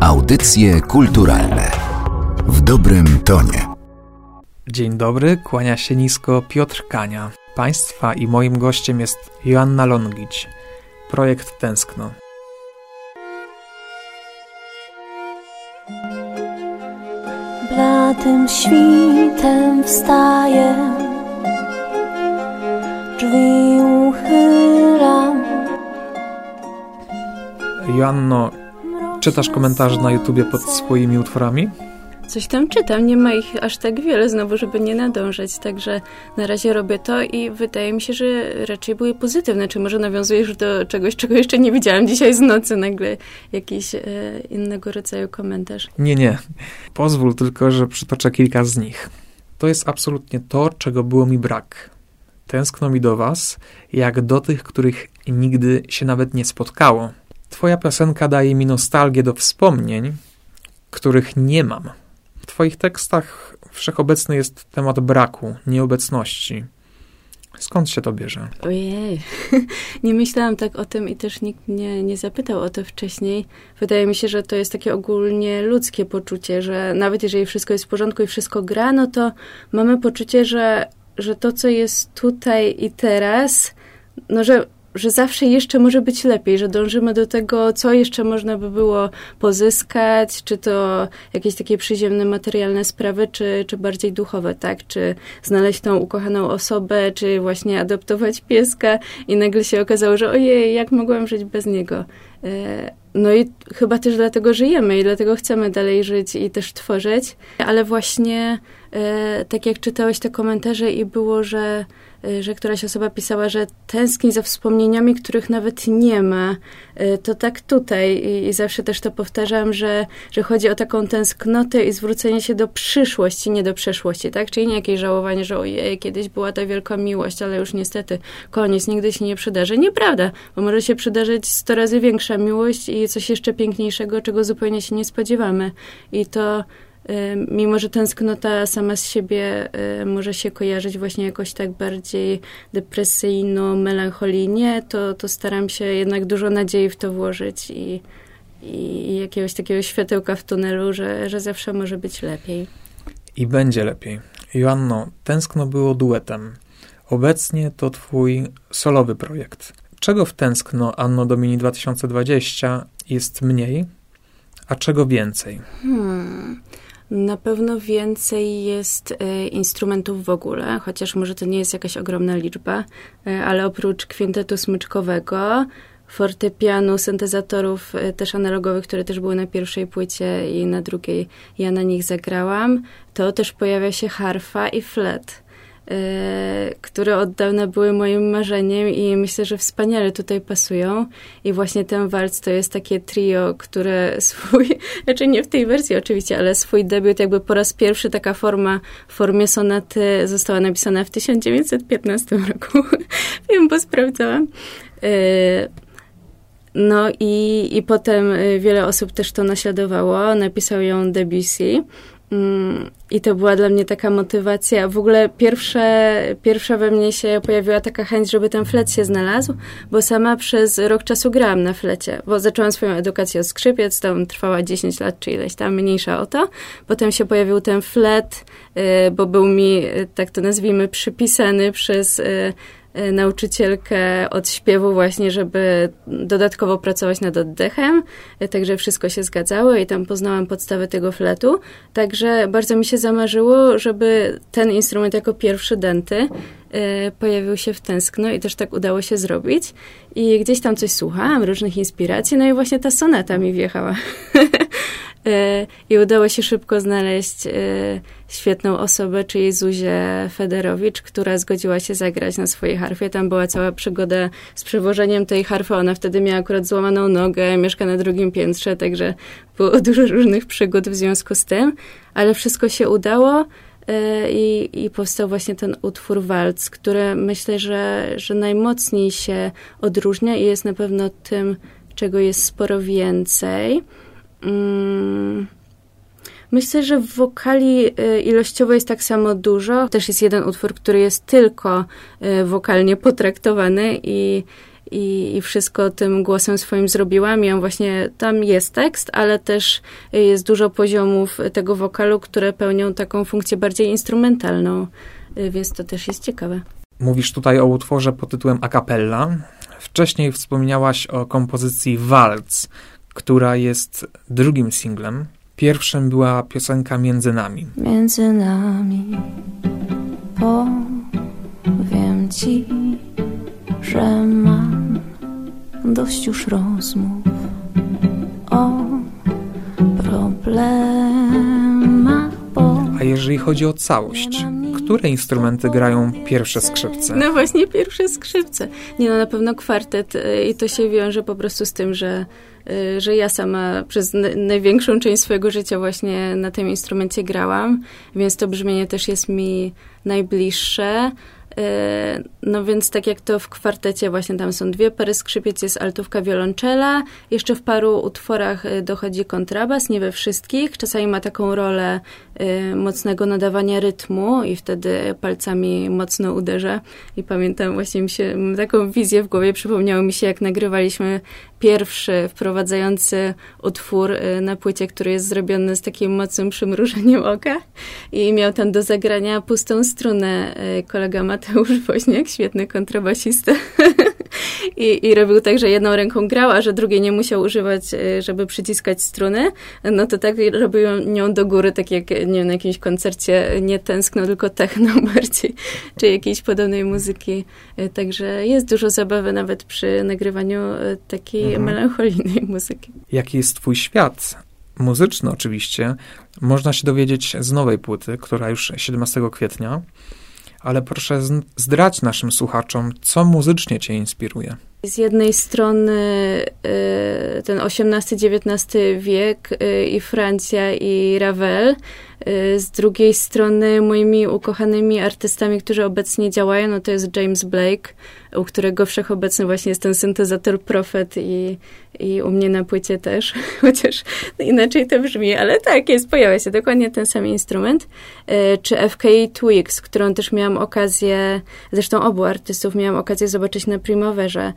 Audycje kulturalne w dobrym tonie. Dzień dobry, kłania się nisko Piotr Kania. Państwa i moim gościem jest Joanna Longić. Projekt Tęskno. Bladym świtem wstaję, drzwi uchylam. Joanno, czytasz komentarze na YouTubie pod swoimi utworami? Coś tam czytam, nie ma ich aż tak wiele znowu, żeby nie nadążać, także na razie robię to i wydaje mi się, że raczej były pozytywne. Czy może nawiązujesz do czegoś, czego jeszcze nie widziałam dzisiaj z nocy, nagle jakiś e, innego rodzaju komentarz? Nie, nie. Pozwól tylko, że przytoczę kilka z nich. To jest absolutnie to, czego było mi brak. Tęskno mi do was, jak do tych, których nigdy się nawet nie spotkało. Twoja piosenka daje mi nostalgię do wspomnień, których nie mam. W Twoich tekstach wszechobecny jest temat braku, nieobecności. Skąd się to bierze? Ojej, nie myślałam tak o tym i też nikt mnie nie zapytał o to wcześniej. Wydaje mi się, że to jest takie ogólnie ludzkie poczucie, że nawet jeżeli wszystko jest w porządku i wszystko gra, no to mamy poczucie, że, że to, co jest tutaj i teraz, no że że zawsze jeszcze może być lepiej, że dążymy do tego, co jeszcze można by było pozyskać, czy to jakieś takie przyziemne, materialne sprawy, czy, czy bardziej duchowe, tak? Czy znaleźć tą ukochaną osobę, czy właśnie adoptować pieska i nagle się okazało, że ojej, jak mogłam żyć bez niego. E, no i chyba też dlatego żyjemy i dlatego chcemy dalej żyć i też tworzyć, ale właśnie e, tak jak czytałeś te komentarze i było, że Y, że któraś osoba pisała, że tęskni za wspomnieniami, których nawet nie ma. Y, to tak tutaj i, i zawsze też to powtarzam, że, że chodzi o taką tęsknotę i zwrócenie się do przyszłości, nie do przeszłości, tak? Czyli nie jakieś żałowanie, że ojej, kiedyś była ta wielka miłość, ale już niestety koniec, nigdy się nie przydarzy. Nieprawda, bo może się przydarzyć sto razy większa miłość i coś jeszcze piękniejszego, czego zupełnie się nie spodziewamy. I to mimo że tęsknota sama z siebie może się kojarzyć właśnie jakoś tak bardziej depresyjno, melancholijnie, to, to staram się jednak dużo nadziei w to włożyć i, i jakiegoś takiego światełka w tunelu, że, że zawsze może być lepiej. I będzie lepiej. Joanno, tęskno było duetem. Obecnie to twój solowy projekt. Czego w tęskno Anno Domini 2020 jest mniej, a czego więcej? Hmm. Na pewno więcej jest e, instrumentów w ogóle, chociaż może to nie jest jakaś ogromna liczba, e, ale oprócz kwintetu smyczkowego, fortepianu, syntezatorów e, też analogowych, które też były na pierwszej płycie i na drugiej ja na nich zagrałam, to też pojawia się harfa i flet. Y, które od dawna były moim marzeniem i myślę, że wspaniale tutaj pasują. I właśnie ten walc to jest takie trio, które swój, znaczy nie w tej wersji oczywiście, ale swój debiut jakby po raz pierwszy taka forma w formie sonaty została napisana w 1915 roku. Wiem, bo sprawdzałam. Y, no i, i potem wiele osób też to naśladowało. Napisał ją Debussy. I to była dla mnie taka motywacja. W ogóle pierwsze, pierwsza we mnie się pojawiła taka chęć, żeby ten flet się znalazł, bo sama przez rok czasu grałam na flecie, bo zaczęłam swoją edukację od skrzypiec, tam trwała 10 lat, czy ileś tam, mniejsza o to. Potem się pojawił ten flet, y, bo był mi, y, tak to nazwijmy, przypisany przez Y, nauczycielkę od śpiewu właśnie, żeby dodatkowo pracować nad oddechem, y, także wszystko się zgadzało i tam poznałam podstawy tego fletu. Także bardzo mi się zamarzyło, żeby ten instrument jako pierwszy denty y, pojawił się w tęskno i też tak udało się zrobić. I gdzieś tam coś słuchałam, różnych inspiracji, no i właśnie ta sonata mi wjechała. I udało się szybko znaleźć świetną osobę, czyli Zuzię Federowicz, która zgodziła się zagrać na swojej harfie. Tam była cała przygoda z przewożeniem tej harfy. Ona wtedy miała akurat złamaną nogę, mieszka na drugim piętrze, także było dużo różnych przygód w związku z tym, ale wszystko się udało. E, I, I powstał właśnie ten utwór walc, który myślę, że, że najmocniej się odróżnia i jest na pewno tym, czego jest sporo więcej. Mm Myślę, że w wokali y, ilościowo jest tak samo dużo. Też jest jeden utwór, który jest tylko y, wokalnie potraktowany i i, i wszystko tym głosem swoim zrobiłam. I on właśnie, tam jest tekst, ale też jest dużo poziomów tego wokalu, które pełnią taką funkcję bardziej instrumentalną, więc to też jest ciekawe. Mówisz tutaj o utworze pod tytułem A Cappella. Wcześniej wspomniałaś o kompozycji Waltz, która jest drugim singlem. Pierwszym była piosenka Między nami. Między nami powiem ci, że mam dość już rozmów o problemach, bo A jeżeli chodzi o całość, które instrumenty grają pierwsze skrzypce? No właśnie, pierwsze skrzypce. Nie no, na pewno kwartet y, i to się wiąże po prostu z tym, że, że ja sama przez największą część swojego życia właśnie na tym instrumencie grałam, więc to brzmienie też jest mi najbliższe. Y, No więc tak jak to w kwartecie właśnie tam są dwie pary skrzypiec, jest altówka, wiolonczela. Jeszcze w paru utworach y, dochodzi kontrabas, nie we wszystkich. Czasami ma taką rolę y, mocnego nadawania rytmu i wtedy palcami mocno uderza. I pamiętam właśnie mi się, taką wizję w głowie, przypomniało mi się jak nagrywaliśmy pierwszy wprowadzający utwór y, na płycie, który jest zrobiony z takim mocnym przymrużeniem oka i miał tam do zagrania pustą strunę y, kolega Mateusz Woźniak, świetny kontrabasista. I, I robił tak, że jedną ręką grał, a że drugiej nie musiał używać, y, żeby przyciskać struny. No to tak robił nią do góry, tak jak nie wiem, na jakimś koncercie nie tęskno, tylko techno bardziej, czy jakiejś podobnej muzyki. Y, Także jest dużo zabawy nawet przy nagrywaniu y, takiej Mhm. melancholijnej muzyki. Jaki jest twój świat? Muzyczny oczywiście. Można się dowiedzieć z nowej płyty, która już 17 kwietnia. Ale proszę zdrać naszym słuchaczom, co muzycznie cię inspiruje. Z jednej strony y, ten XVIII-XIX wiek y, i Francja i Ravel, y, z drugiej strony moimi ukochanymi artystami, którzy obecnie działają, no to jest James Blake, u którego wszechobecny właśnie jest ten syntezator Prophet i, i u mnie na płycie też, chociaż inaczej to brzmi, ale tak, jest, pojawia się dokładnie ten sam instrument. Y, Czy FKI Twigs, którą też miałam okazję, zresztą obu artystów miałam okazję zobaczyć na Primaverze,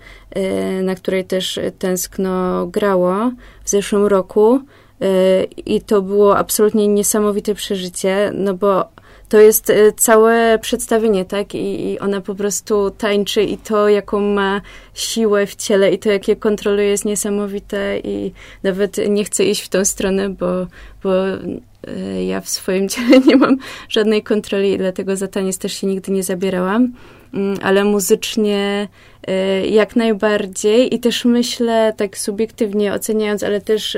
y, na której też tęskno grało w zeszłym roku. Y, I to było absolutnie niesamowite przeżycie, no bo to jest y, całe przedstawienie, tak? I, I ona po prostu tańczy i to, jaką ma siłę w ciele i to, jakie kontroluje jest niesamowite i nawet nie chcę iść w tą stronę, bo, bo y, ja w swoim ciele nie mam żadnej kontroli i dlatego za taniec też się nigdy nie zabierałam. Mm, Ale muzycznie y, jak najbardziej i też myślę, tak subiektywnie oceniając, ale też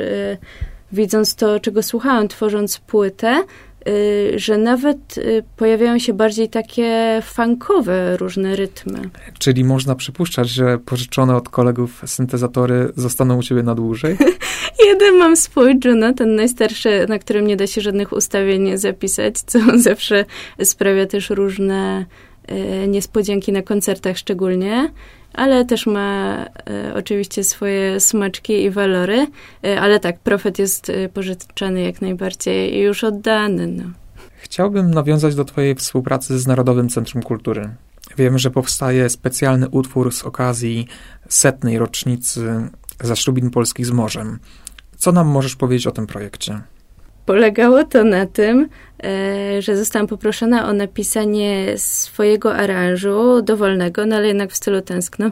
widząc to, czego słuchałam, tworząc płytę, że nawet y, pojawiają się bardziej takie funkowe różne rytmy. Czyli można przypuszczać, że pożyczone od kolegów syntezatory zostaną u ciebie na dłużej? Jeden mam swój, ten najstarszy, na którym nie da się żadnych ustawień zapisać, co zawsze sprawia też różne y, niespodzianki na koncertach szczególnie, ale też ma y, oczywiście swoje smaczki i walory, y, ale tak, Profet jest y, pożyczany jak najbardziej i już oddany, no. Chciałbym nawiązać do Twojej współpracy z Narodowym Centrum Kultury. Wiem, że powstaje specjalny utwór z okazji setnej rocznicy zaślubin polskich z morzem. Co nam możesz powiedzieć o tym projekcie? Polegało to na tym, e, że zostałam poproszona o napisanie swojego aranżu dowolnego, no ale jednak w stylu tęskno,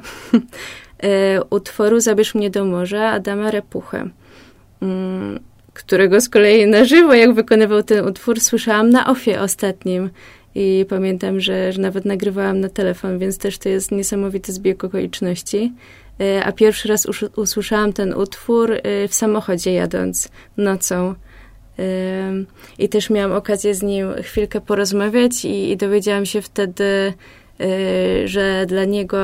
e, utworu Zabierz mnie do morza Adama Repuchę, mm, którego z kolei na żywo, jak wykonywał ten utwór, słyszałam na ofie ostatnim. I pamiętam, że, że nawet nagrywałam na telefon, więc też to jest niesamowity zbieg okoliczności. E, A pierwszy raz usłyszałam ten utwór w samochodzie jadąc nocą. I też miałam okazję z nim chwilkę porozmawiać i, i dowiedziałam się wtedy, y, że dla niego,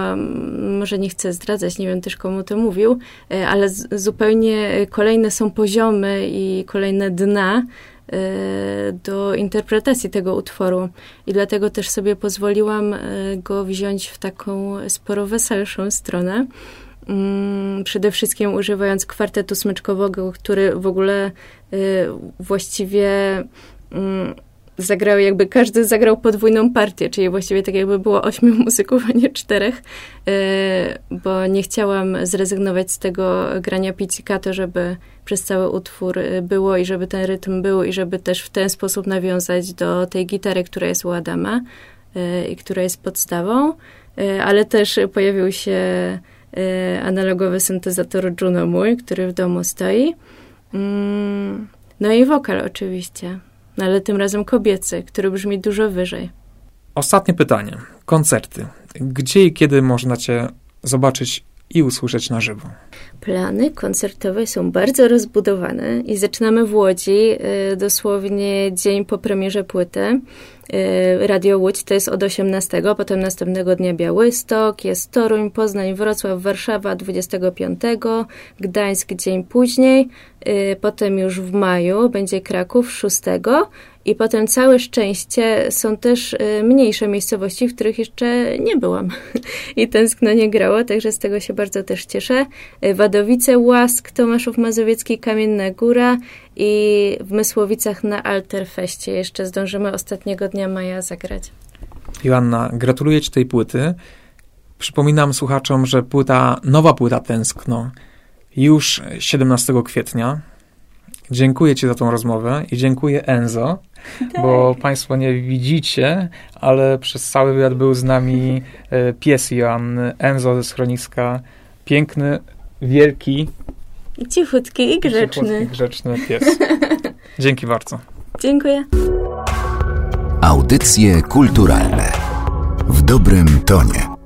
może nie chcę zdradzać, nie wiem też komu to mówił, y, ale zupełnie kolejne są poziomy i kolejne dna y, do interpretacji tego utworu. I dlatego też sobie pozwoliłam go wziąć w taką sporo weselszą stronę. Mm, Przede wszystkim używając kwartetu smyczkowego, który w ogóle y, właściwie mm, zagrały jakby, każdy zagrał podwójną partię, czyli właściwie tak jakby było ośmiu muzyków, a nie czterech, e, bo nie chciałam zrezygnować z tego grania pizzicato, żeby przez cały utwór e, było i żeby ten rytm był i żeby też w ten sposób nawiązać do tej gitary, która jest u Adama i która jest podstawą, ale też pojawił się analogowy syntezator Juno mój, który w domu stoi. Mm, no i wokal oczywiście, no ale tym razem kobiecy, który brzmi dużo wyżej. Ostatnie pytanie. Koncerty. Gdzie i kiedy można cię zobaczyć i usłyszeć na żywo? Plany koncertowe są bardzo rozbudowane i zaczynamy w Łodzi y, dosłownie dzień po premierze płyty. Y, Radio Łódź to jest od 18, potem następnego dnia Białystok, jest Toruń, Poznań, Wrocław, Warszawa 25, Gdańsk dzień później, y, potem już w maju będzie Kraków 6 i potem całe szczęście są też y, mniejsze miejscowości, w których jeszcze nie byłam. I tęskno nie grało, także z tego się bardzo też cieszę. Wadowice, Łask, Tomaszów Mazowiecki, Kamienna Góra i w Mysłowicach na Alterfeście. Jeszcze zdążymy ostatniego dnia maja zagrać. Joanna, gratuluję Ci tej płyty. Przypominam słuchaczom, że płyta, nowa płyta Tęskno już 17 kwietnia. Dziękuję Ci za tą rozmowę i dziękuję Enzo, tak. bo Państwo nie widzicie, ale przez cały wywiad był z nami e, pies Joanny, Enzo ze schroniska. Piękny, wielki, Cichutki i grzeczny. Cichutki, grzeczny pies. Dzięki bardzo. Dziękuję. Audycje kulturalne w dobrym tonie.